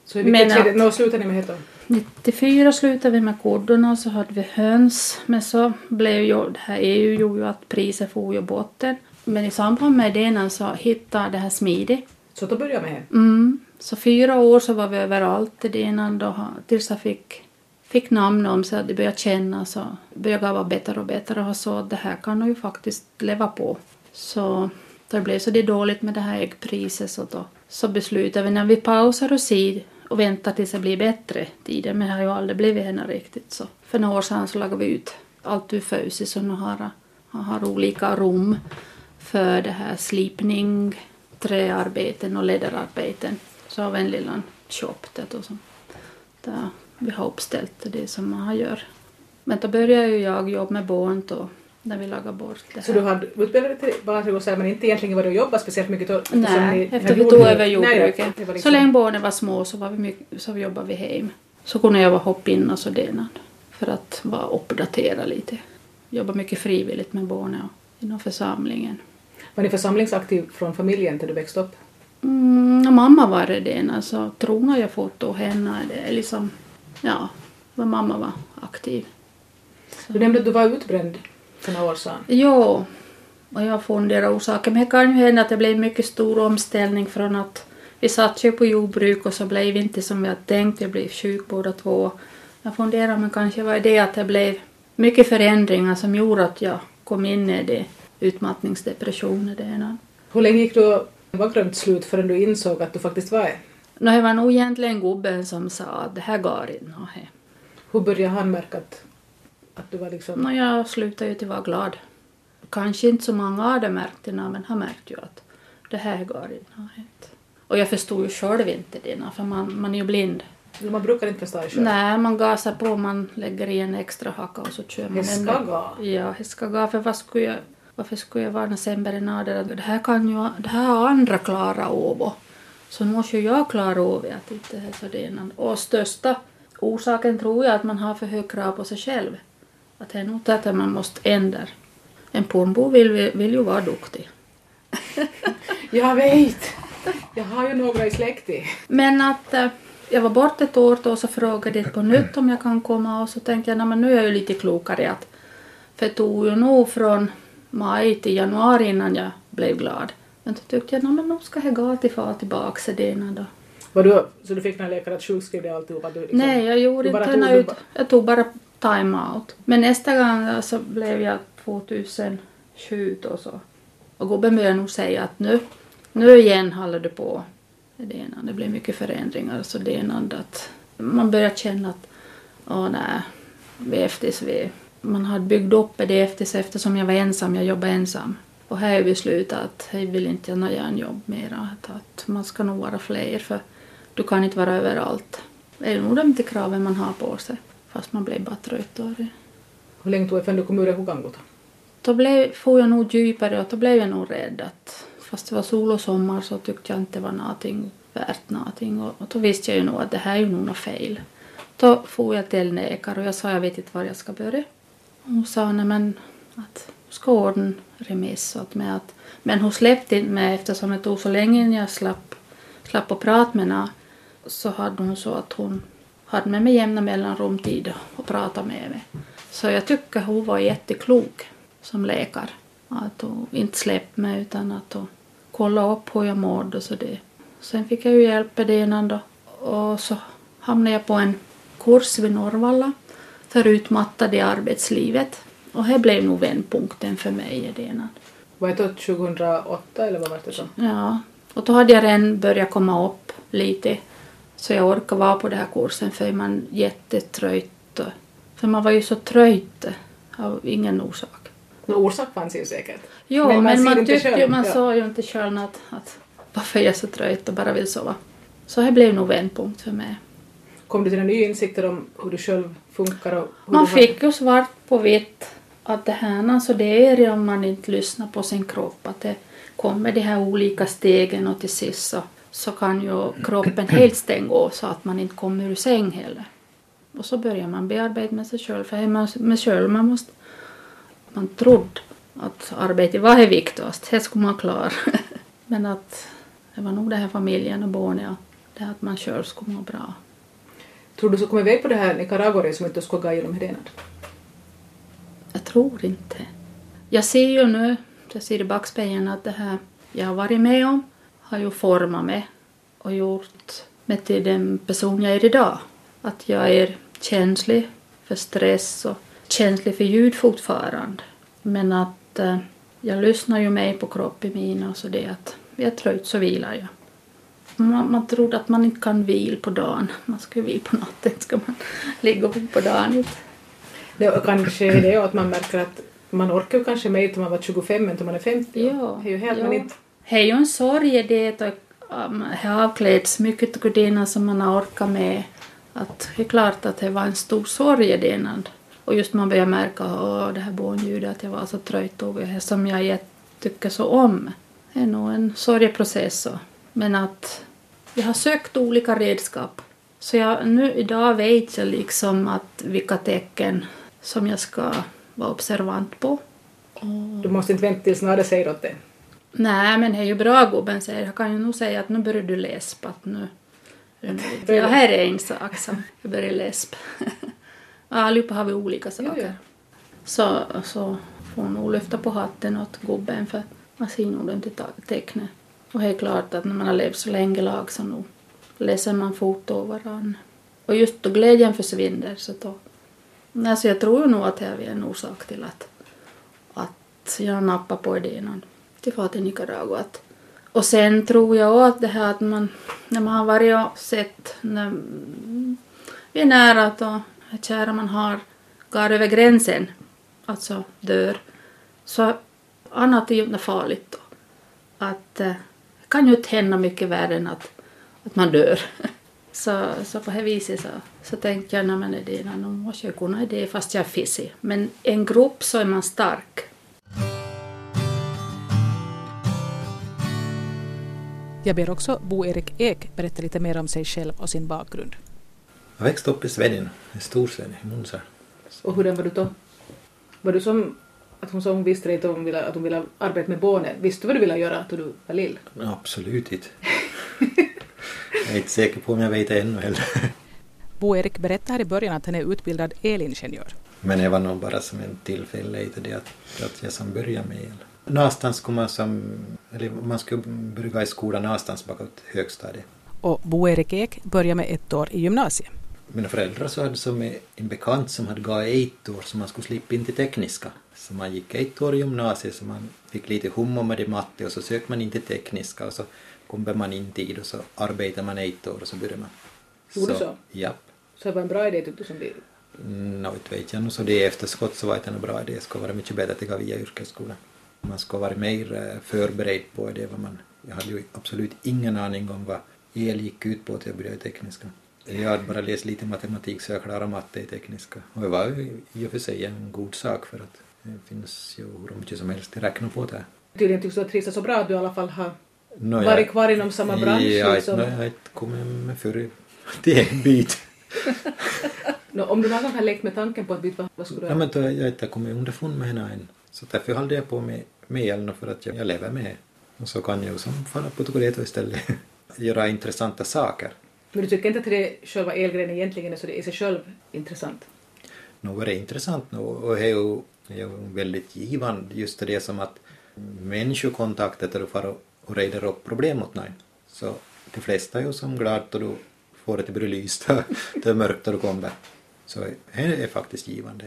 Så i vilket skede, när slutade ni med det 94 slutade vi med kodorna och så hade vi höns. Men så blev ju, det här EU gjorde ju att priset for ju botten. Men i samband med det så hittade det här smidigt. Så då började med det? Mm. Så fyra år så var vi överallt i det då, tills jag fick, fick namn om sig, de började känna så började vara bättre och bättre och så det här kan ju faktiskt leva på. Så då det blev så det dåligt med det här äggpriset så då så beslutade vi när vi pausar och ser och väntar tills det blir bättre tider men det har ju aldrig blivit henne riktigt så. För några år sedan så lagade vi ut allt ur fösis så nu har, har olika rum för det här slipning, träarbeten och läderarbeten. Så har vi en liten shop där, som, där vi har uppställt det som man gör. Men då började ju jag jobba med barn då när vi lagade bort det här. Så du hade utbildat dig till barnskötare men inte egentligen varit och jobbat speciellt mycket? Då, Nej, efter vi tog över jordbruket. Liksom... Så länge barnen var små så, var vi mycket, så jobbade vi hem. Så kunde jag vara hoppa in och sådär för att vara uppdaterad lite. Jobba mycket frivilligt med barnen inom församlingen. Var ni församlingsaktiv från familjen när du växte upp? Mm, mamma var det, alltså trona jag fått och henne, det är liksom, ja, vad mamma var aktiv. Så. Du nämnde att du var utbränd för några år sedan. Jo, och jag funderar orsaker, men det kan ju hända att det blev mycket stor omställning från att vi satt ju på jordbruk och så blev vi inte som vi hade tänkt, jag blev sjuk båda två. Jag funderar men kanske var det att det blev mycket förändringar som gjorde att jag kom in i det utmattningsdepression. Det ena. Hur länge gick du var glömt slut förrän du insåg att du faktiskt var? No, det var nog egentligen gubben som sa att det här går inte. Hur började han märka att, att du var liksom... No, jag slutade ju till att vara glad. Kanske inte så många hade märkt det, men han märkte ju att det här går inte. Och jag förstod ju själv inte det, för man, man är ju blind. Man brukar inte förstå det själv? Nej, man gasar på, man lägger i en extra hacka och så kör man. Det ska gå? Ja, det ska gå, för vad skulle jag varför skulle jag vara sämre än andra? Det här, kan ju, det här har andra klarat av så måste ju jag klara av att inte är så det Och största orsaken tror jag att man har för hög krav på sig själv. Att det är nog att man måste ändra. En pornbo vill, vill ju vara duktig. jag vet! Jag har ju några i släkten. Men att äh, jag var borta ett år då och så frågade jag på nytt om jag kan komma och så tänkte jag men nu är jag ju lite klokare att för det tog ju nog från maj till januari innan jag blev glad. Men då tyckte jag att nu ska jag gå till far tillbaka till då. Var du, så du fick någon läkare att sjukskriva dig alltihopa? Liksom, Nej, jag gjorde inte henne ut. Jag tog bara time-out. Men nästa gång så blev jag 2007 och så. Och gubben började nog säga att nu, nu igen håller du på. Det, ena. det blev mycket förändringar så det ena att man börjar känna att åh nej, vi är efter, vi man hade byggt upp det efter sig eftersom jag var ensam, jag jobbade ensam. Och här har beslutat att jag vill inte göra en jobb mera. Att man ska nog vara fler för du kan inte vara överallt. Det är nog de kraven man har på sig. Fast man blir bara trött av det. Hur länge tog det förrän du kom ur det? Då blev, får jag nog djupare och då blev jag nog rädd att fast det var sol och sommar så tyckte jag inte det var någonting värt någonting och, och då visste jag ju nog att det här är ju nog något fel. Då får jag till läkare och jag sa jag vet inte var jag ska börja. Hon sa nej men att Skåden ordna remiss åt mig. Att, men hon släppte inte mig eftersom det tog så länge innan jag slapp, slapp att prata med henne. Så hade hon så att hon hade med mig jämna mellanrum tid och prata med mig. Så jag tycker hon var jätteklok som läkare. Att hon inte släppte mig utan att hon kollade upp hur jag mådde och så det. Sen fick jag ju hjälp med det innan då. Och så hamnade jag på en kurs vid Norrvalla för utmattade i arbetslivet. Och det blev nog vändpunkten för mig i det. Var det 2008 eller vad var det så? Ja, och då hade jag redan börjat komma upp lite så jag orkade vara på den här kursen för man jättetröjt. För man var ju så tröjt av ingen orsak. Någon orsak fanns ju säkert. Jo, men man, men man, tyckte, ju, man ja. såg ju inte själv att, att varför jag är så trött och bara vill sova. Så det blev nog vändpunkt för mig. Kom du till nya insikter om hur du själv funkar? Och man fick ju svart på vitt att det här alltså det är om man inte lyssnar på sin kropp att det kommer de här olika stegen och till sist så, så kan ju kroppen helt stänga av så att man inte kommer ur säng heller. Och så börjar man bearbeta med sig själv för man med själv man måste man trodde att arbetet var det viktigast, det skulle man klara. Men att det var nog det här familjen och barnen, det att man själv skulle må bra. Tror du så kommer iväg på det här Nicaragua som inte skulle gå igenom Hedenad? Jag tror inte. Jag ser ju nu, jag ser i backspegeln att det här jag har varit med om har ju format mig och gjort mig till den person jag är idag. Att jag är känslig för stress och känslig för ljud fortfarande. Men att eh, jag lyssnar ju mig på kroppen min och så det att jag är trött så vilar jag. Man, man trodde att man inte kan vila på dagen. Man ska ju vila på natten, ska man ligga på dagen. Det kanske är det att man märker att man orkar ju kanske mer till man var 25 än till man är 50. Ja, det är ju helt ja. inte... Det är ju en sorg det att um, har avklätts mycket det som man har orkat med. Att det är klart att det var en stor sorg det. Och just man börjar märka att det här barnljudet, att jag var så trött och det som jag tycker så om. Det är nog en sorgeprocess. Men att jag har sökt olika redskap. Så jag, nu idag vet jag liksom att vilka tecken som jag ska vara observant på. Du måste inte vänta tills någon säger åt dig? Nej, men det är ju bra gubben säger. Jag kan ju nog säga att nu börjar du läspa. Att nu, ja, här är en sak som jag börjar läspa. Allihopa har vi olika saker. Jo, jo. Så, så får nog lyfta på hatten åt gubben för man ser nog inte tecknet. Och det är klart att när man har levt så länge lag så nog läser man fort av varann. Och just då glädjen försvinner så då... Alltså jag tror nog att det är en orsak till att, att jag nappar på idén att far till Nicaragua. Och sen tror jag också att det här att man, när man har varit och sett när vi är nära att kära man har går över gränsen, alltså dör, så annat är ju inte farligt då. Att det kan ju inte hända mycket värre än att, att man dör. Så, så på det viset så, så tänkte jag, men det, nu måste jag kunna det fast jag är fissig. Men en grupp så är man stark. Jag ber också Bo-Erik Ek berätta lite mer om sig själv och sin bakgrund. Jag växte upp i Svedjen, i Storsvedjen, i Munsa. Och hur var du då? Var du som att hon sa hon visste att hon ville, att hon ville arbeta med barnen. Visste du vad du ville göra då du var lill? Absolut inte. Jag är inte säker på om jag vet det ännu heller. Bo-Erik berättade här i början att han är utbildad elingenjör. Men det var nog bara som en tillfälle det att, att jag som började med el. Någonstans skulle man som, eller man skulle börja i skolan någonstans bakåt högstadiet. Och Bo-Erik Ek började med ett år i gymnasiet. Mina föräldrar så hade som en bekant som hade gått ett år så man skulle slippa in till tekniska. Så man gick ett år i gymnasiet så man fick lite hum med det matte och så sökte man in till tekniska och så kom man in tid och så arbetade man ett år och så började man. Gjorde du så? Ja. Så det var en bra idé tyckte du som det? Nå, inte vet jag. Så det är efterskott så var det en bra idé. Det skulle vara mycket bättre att gå via yrkesskolan. Man skulle vara mer eh, förberedd på det. Vad man, jag hade ju absolut ingen aning om vad el gick ut på till jag började i tekniska. Jag hade bara läst lite matematik så jag klarade matte i tekniska. Och det var ju i och för sig en god sak för att det finns ju hur mycket som helst att räkna på det. Tydligen tycks du ha trivts så bra att du i alla fall har no, varit kvar inom samma bransch. Ja, liksom. no, jag har inte kommit med för till en bit. no, om du någon gång har lekt med tanken på att byta, vad skulle du göra? Ja, men då, jag har inte kommit underfund med henne än. Så därför håller jag på med, med elen för att jag, jag lever med Och så kan jag som fara på Tokoleto istället göra intressanta saker. Men du tycker inte att det själva elgrejen egentligen är så det är i sig själv intressant? Nog är det intressant nu och det är ju, är väldigt givande just det som att människokontakter där du och reder upp problem åt någon. Så de flesta är ju som glada då du få det att bli lyst. det är mörkt och du kommer. Så det är faktiskt givande.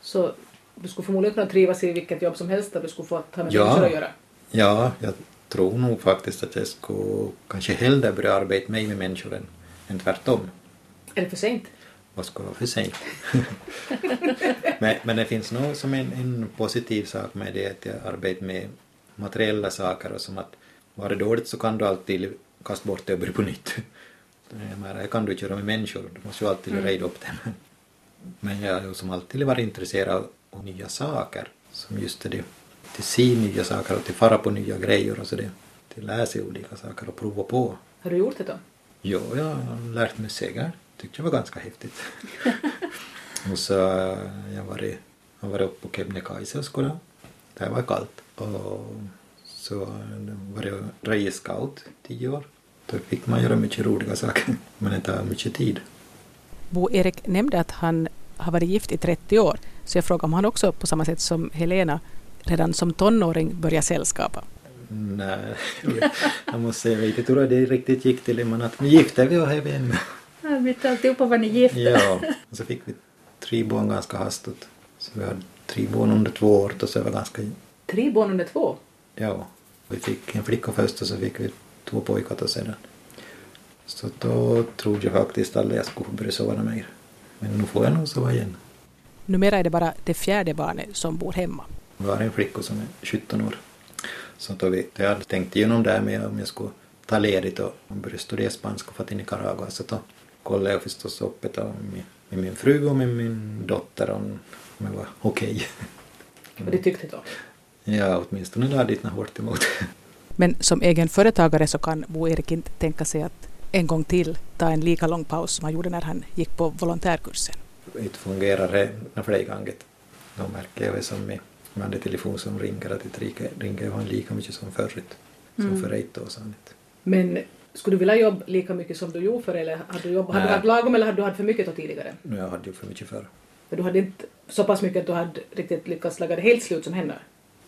Så du skulle förmodligen kunna trivas i vilket jobb som helst där du skulle få ha med Ja. människor att göra? Ja, jag tror nog faktiskt att jag skulle kanske hellre börja arbeta med, med människor än, än tvärtom. Är det för sent? Vad ska vara för sent? men, men det finns nog som en, en positiv sak med det att jag arbetar med materiella saker och som att var det dåligt så kan du alltid kasta bort det och börja på nytt. Jag menar, kan du köra med människor, du måste ju alltid Mm. reda upp dem. Men jag har som alltid varit intresserad av nya saker, som just det, till se nya saker och till fara på nya grejer och så det, till lära sig olika saker och prova på. Har du gjort det då? Jo, jag har lärt mig segel. Tyckte jag var ganska häftigt. och så har jag varit, har varit uppe på Kebnekaise och skolan. Där var kallt. Och så var jag röjescout tio år. Då fick man göra mycket roliga saker. Men det tar mycket tid. Bo-Erik nämnde att han har varit gift i 30 år, så jag frågade om han också på samma sätt som Helena redan som tonåring började sällskapa. Nej, jag måste säga, jag vet inte hur det riktigt gick till. Men att nu gifte vi och är vänner. Jag vet alltihopa vad ni gifta. Ja, och så fick vi tre barn ganska hastigt. Så vi hade tre barn under två år och så var det ganska Tre barn under två? Ja, vi fick en flicka först och så fick vi två pojkar då sedan. Så då trodde jag faktiskt aldrig jag skulle börja sova mer. Men nu får jag nog sova igen. Numera är det bara det fjärde barnet som bor hemma. Vi har en flicka som är 17 år. Så då vi, jag hade tänkt igenom det här med om jag skulle ta ledigt och börja studera spanska och få till Nicaragua. Så då kollade jag förstås upp det med, med min fru och med min dotter om om det var okej. Och det tyckte då? Ja, åtminstone något hårt emot. Men som egen företagare så kan Bo-Erik inte tänka sig att en gång till ta en lika lång paus som han gjorde när han gick på volontärkursen. inte fungerar det när flera gånger. Då märker jag det som med, den telefon som ringer att det ringer, han lika mycket som förut. Som Mm. för ett år sedan. Men skulle du vilja jobba lika mycket som du gjorde för eller hade du jobbat, hade du haft lagom eller hade du haft för mycket då tidigare? Nu jag hade ju för mycket förr. För du hade inte så pass mycket att du hade riktigt lyckats lägga det helt slut som händer.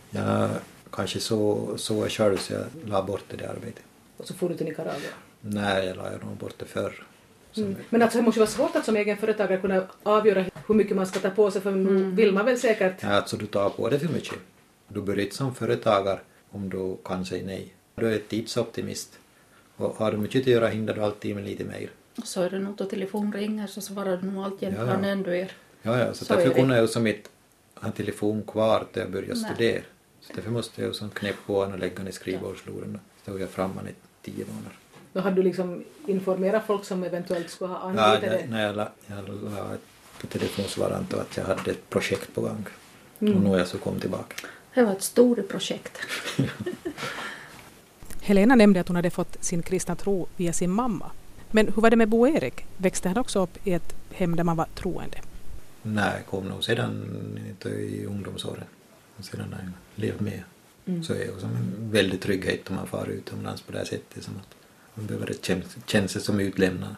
Jag kanske så, så jag själv så jag la bort det där arbetet. Och så får du till Nicaragua. Nej, jag la nog bort det förr. Mm. Men alltså det måste ju vara svårt att som egen företagare kunna avgöra hur mycket man ska ta på sig för nu vill man väl säkert Ja, alltså du tar på det för mycket. Du börjar inte som företagare om du kan säga nej. Du är tidsoptimist. Och har du mycket att göra hinner du alltid med lite mer. Så är det nog då telefon ringer så svarar du nog alltid Ja, ja, ja. ändå er. Ja, ja, så, Så är därför kunde jag ju som inte ha telefon kvar till jag började studera. Så därför måste jag som knäppa på den och lägga den i skrivbordsluren. Så stod jag framme i tio månader. Då hade du liksom informerat folk som eventuellt skulle ha Ja, anlitat jag, dig? när jag la, jag la på telefonsvararen att jag hade ett projekt på gång. Mm. Och nu är jag så kom tillbaka. Det var ett stort projekt. Helena nämnde att hon hade fått sin kristna tro via sin mamma. Men hur var det med Bo-Erik? Växte han också upp i ett hem där man var troende? Nej, kom nog sedan inte i ungdomsåren. Och sedan har jag levt med. Mm. Så är det som en väldig trygghet om man far utomlands på det här sättet. Som att man behöver känna, sig som utlämnad.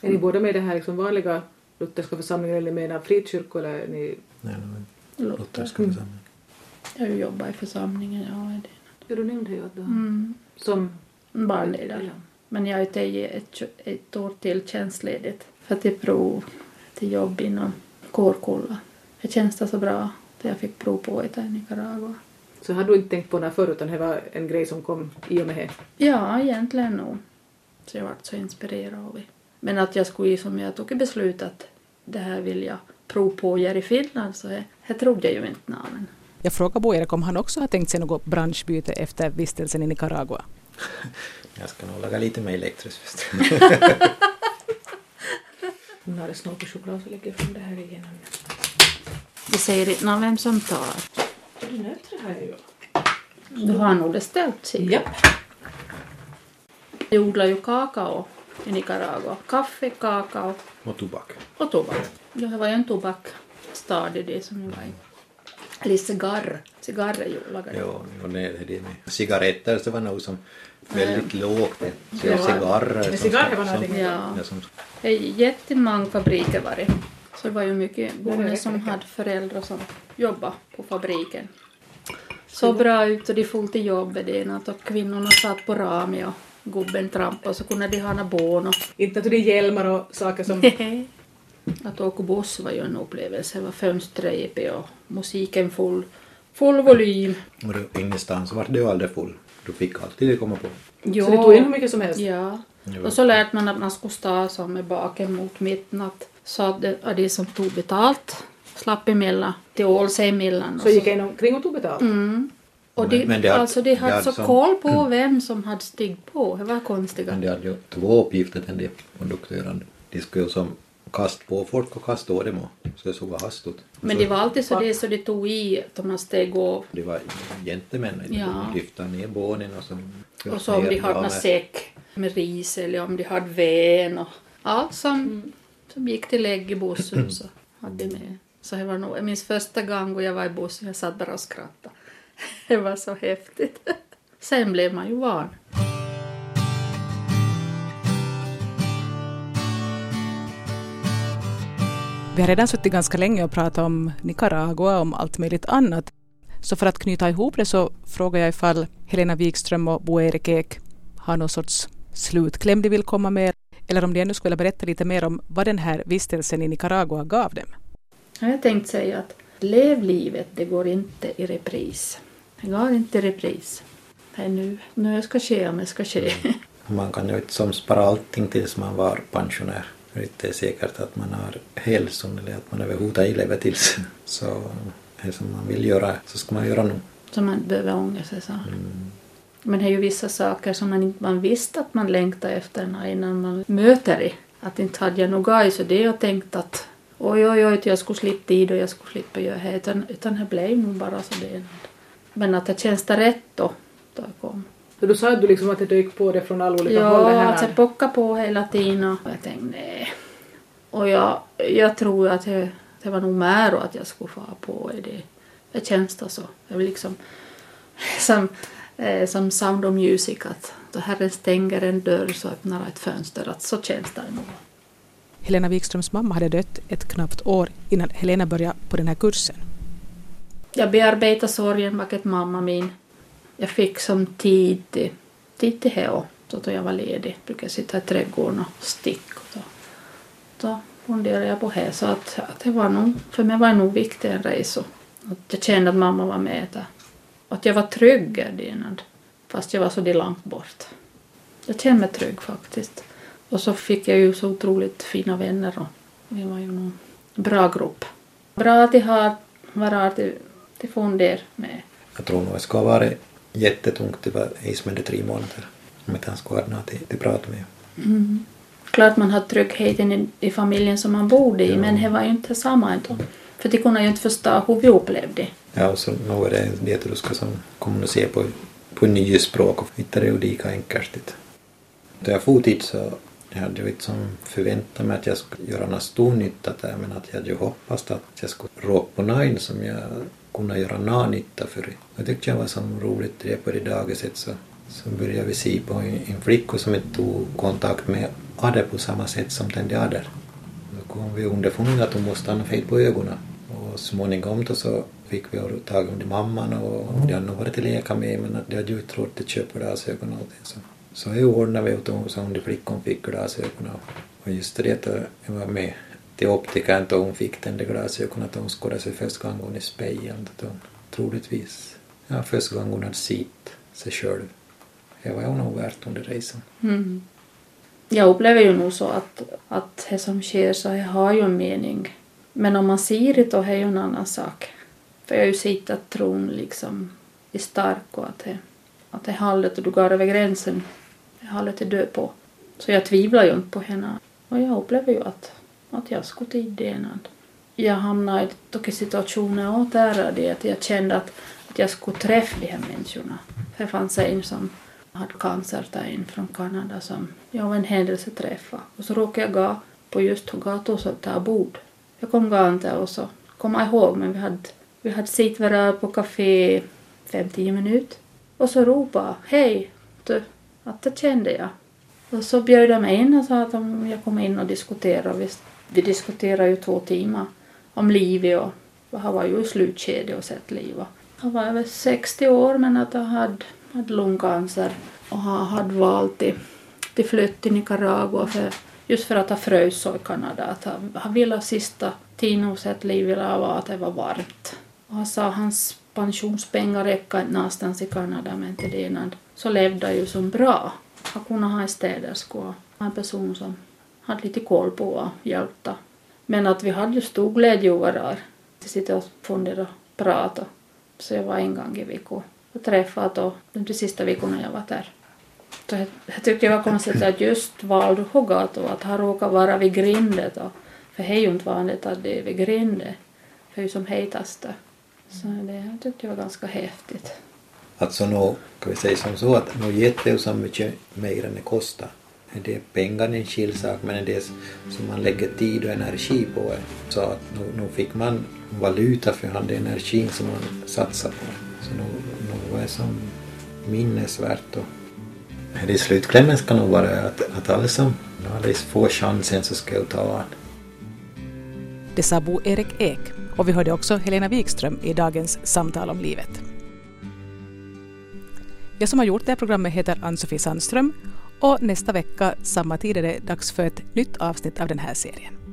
Är ni båda med i den här liksom vanliga lutherska församlingen eller med en frikyrka eller är ni... Nej, lutherska Mm. församling. Jag har ju jobbat i församlingen, ja. är det. Ja, du nämnde ju att du Mm. som... Barnledare. Ja. Men jag har tagit ett, ett år till tjänstledigt för att jag prov till jobb inom kårkolla. Det känns det så bra att jag fick prov på det i Nicaragua. Så hade du inte tänkt på det här förut utan det var en grej som kom i och med det? Ja, egentligen nog. Så jag vart så inspirerad av det. Men att jag skulle, som jag tog ett beslut att det här vill jag prova på att göra i Finland så det, det trodde jag ju inte. Men Jag frågade Bo-Erik om han också har tänkt sig något branschbyte efter vistelsen i Nicaragua. Jag ska nog laga lite mer elektriskt först. Nu har det snart choklad så lägger jag fram det här igenom. Det säger inte vem som tar. Du nöter det här ju. Du har nog det ställt sig. Japp. De odlar ju kakao i Nicaragua. Kaffe, kakao och tobak. och tobak. Ja, det var ju en tobakstad i det som jag var i. Eller cigarr. Cigarrer ju lagade. Jo, jo det är det med cigaretter så var nog som väldigt lågt. det. Så Ja. cigarrer. Cigarrer var någonting. Ja. Ja, som, Det är jättemånga fabriker var det. Så det var ju mycket barn räcker, som hade föräldrar som jobbade på fabriken. Så bra ut och de for till jobbet något och kvinnorna satt på rami och gubben trampade och så kunde de ha några bån och Inte att det är hjälmar och saker som... Att åka buss var ju en upplevelse. Det var fönstret och musiken full, full volym. Och då, ingenstans var det ju aldrig full. Du fick alltid komma på. Jo, Så det tog in hur mycket som helst? Ja. Och så lärde man att man skulle stå så med baken mot mitten att, så att det, att de som tog betalt slapp emellan, till sig emellan. Så gick in omkring och tog betalt? Mm. Och Men- de, men det hade- alltså, de hade hade så som- koll på vem som hade stigit på. Det var konstiga. Men de hade ju två uppgifter till de konduktörerna. De skulle ju som kasta på folk och kasta av dem och så det såg hastigt ut. Men så, det var alltid så det så de tog i att man steg av. Det var gentlemän. Ja. De lyfte ner bånen och så... Och så om de hade någon säck med ris eller om de hade ven och allt som, som gick till lägg i bussen så hade de med. Så det var nog, jag minns första gången jag var i bussen, jag satt bara och skrattade. Det var så häftigt. Sen blev man ju van. Vi har redan suttit ganska länge och pratat om Nicaragua och om allt möjligt annat. Så för att knyta ihop det så frågar jag ifall Helena Wikström och Bo Erik Ek har någon sorts slutkläm de vill komma med eller om de ännu skulle berätta lite mer om vad den här vistelsen i Nicaragua gav dem. Jag har tänkt säga att lev livet, det går inte i repris. Det går inte i repris. Det är nu, nu ska ske om det ska ske. Man kan ju inte som spara allting tills man var pensionär. Det är inte säkert att man har hälsan eller att man överhuvudtaget lever tills. Så det som man vill göra så ska man göra nu. Så man behöver ångra sig så. Men det är ju vissa saker som man inte man visste att man längtar efter innan man möter det. Att inte hade jag nog i så det jag tänkt att oj oj oj jag skulle slippa dit och jag skulle slippa göra det. Utan, utan det blev nog bara så det. Men att det känns det rätt då, då jag kom. Så du sa att du liksom att det dök på det från alla olika håll det Ja, att jag pockade på hela tiden och jag tänkte nej. Och jag, jag tror att det, det var nog mer att jag skulle få på det. Det känns då så. Det var liksom som, som Sound of Music att då Herren stänger en dörr så öppnar ett fönster. Att så känns det nog. Helena Wikströms mamma hade dött ett knappt år innan Helena började på den här kursen. Jag bearbetade sorgen vaket mamma min. Jag fick som tid tid till det så då jag var ledig. Brukade sitta i trädgården och sticka. Då, då funderade jag på det. Så att, att det var nog, för mig var det nog viktigt en resa. Jag kände att mamma var med där. Att jag var trygg innan. Fast jag var så långt bort. Jag kände mig trygg faktiskt. Och så fick jag ju så otroligt fina vänner och vi var ju en bra grupp. Bra att de har varit till, till fonder med. Jag tror nog det skulle ha varit jättetungt det var is med det tre månader. Om inte ha något till, till prata med. Mm. Klart man har tryggheten i, i familjen som man bodde i Ja. men det var ju inte samma ändå. För de kunde ju inte förstå hur vi upplevde det. Ja, och så nu är det det du ska som kommunicera på, på nya språk och inte det ju lika enkelt. När Då jag for dit så jag hade ju inte som förväntat mig att jag skulle göra någon stor nytta där men att jag hade ju hoppats att jag skulle råka på någon som jag kunde göra någon nytta för. Jag tyckte jag var så roligt det på det dagiset så, så började vi se på en, en flicka som inte tog kontakt med Ade på samma sätt som den de då kom vi underfund med att hon måste ha fel på ögonen. Och småningom då så fick vi tag om mamman och de hade nog varit till leka med men att de hade ju råd att köpa glasögon och allting. Så, så jag ordnade vi åt hon så hon flickan fick glasögon och, just det att jag var med till optikern då hon fick den där glasögonen att hon skådade sig första gången i spegeln. Att hon troligtvis, ja första gången hon hade sett sig själv. Det var nog värt under resan. Mm. Jag upplever ju nog så att, att det som sker så jag har ju en mening. Men om man ser det då är det ju en annan sak. För jag har ju sett att tron liksom är stark och att det, att det hållet och du går över gränsen, det hållet är död på. Så jag tvivlar ju inte på henne. Och jag upplever ju att, att jag skulle till det. Jag hamnade i situationer åt där det att jag kände att, att jag skulle träffa de här människorna. För det fanns en som hade cancer där in från Kanada som jag av en händelse träffade. Och så råkade jag gå på just gatan och där bord. Jag kom gående och så kom jag ihåg men vi hade, vi hade sitt varandra på café 5-10 minuter. Och så ropade hej, du, att det kände jag. Och så bjöd de mig in och sa att om jag kom in och diskuterade. Vi, vi diskuterade ju två timmar om livet och han var ju i slutskedet och sett livet. Han var över 60 år men att han hade, hade lungcancer och hade valt till, till flytt till Nicaragua för, just för att ha frös i Kanada. Att han, han ville sista tiden av sitt liv ville vara att det var varmt. Och han sa att hans pensionspengar räcker inte någonstans i Kanada men till det innan så levde han ju som bra. Han kunde ha en städerska och en person som hade lite koll på och hjälpte. Men att vi hade ju stor glädje över det. Vi sitter och funderar och pratar. Så jag var en gång i veckan och träffat och de sista veckorna jag var där. Så jag, jag tyckte det var konstigt att just valde Hogato att han råkade vara vid grindet. Och, för det är ju inte vanligt att det är vid grindet. För det är ju som hetast Så det jag tyckte jag var ganska häftigt. Alltså nu kan vi säga som så att nu gett så mycket mer än det kostar. Det är pengar en skillsak men det är som man lägger tid och energi på. Så att nu, nu fick man valuta för den energin som man satsar på. Så nu, nu är det som minnesvärt. Och I slutklämmen ska nog vara att, att alla som alldeles får chansen så ska jag ta an. Det sa Bo Erik Ek och vi hörde också Helena Wikström i dagens Samtal om livet. Jag som har gjort det här programmet heter Ann-Sofie Sandström och nästa vecka samma tid är det dags för ett nytt avsnitt av den här serien.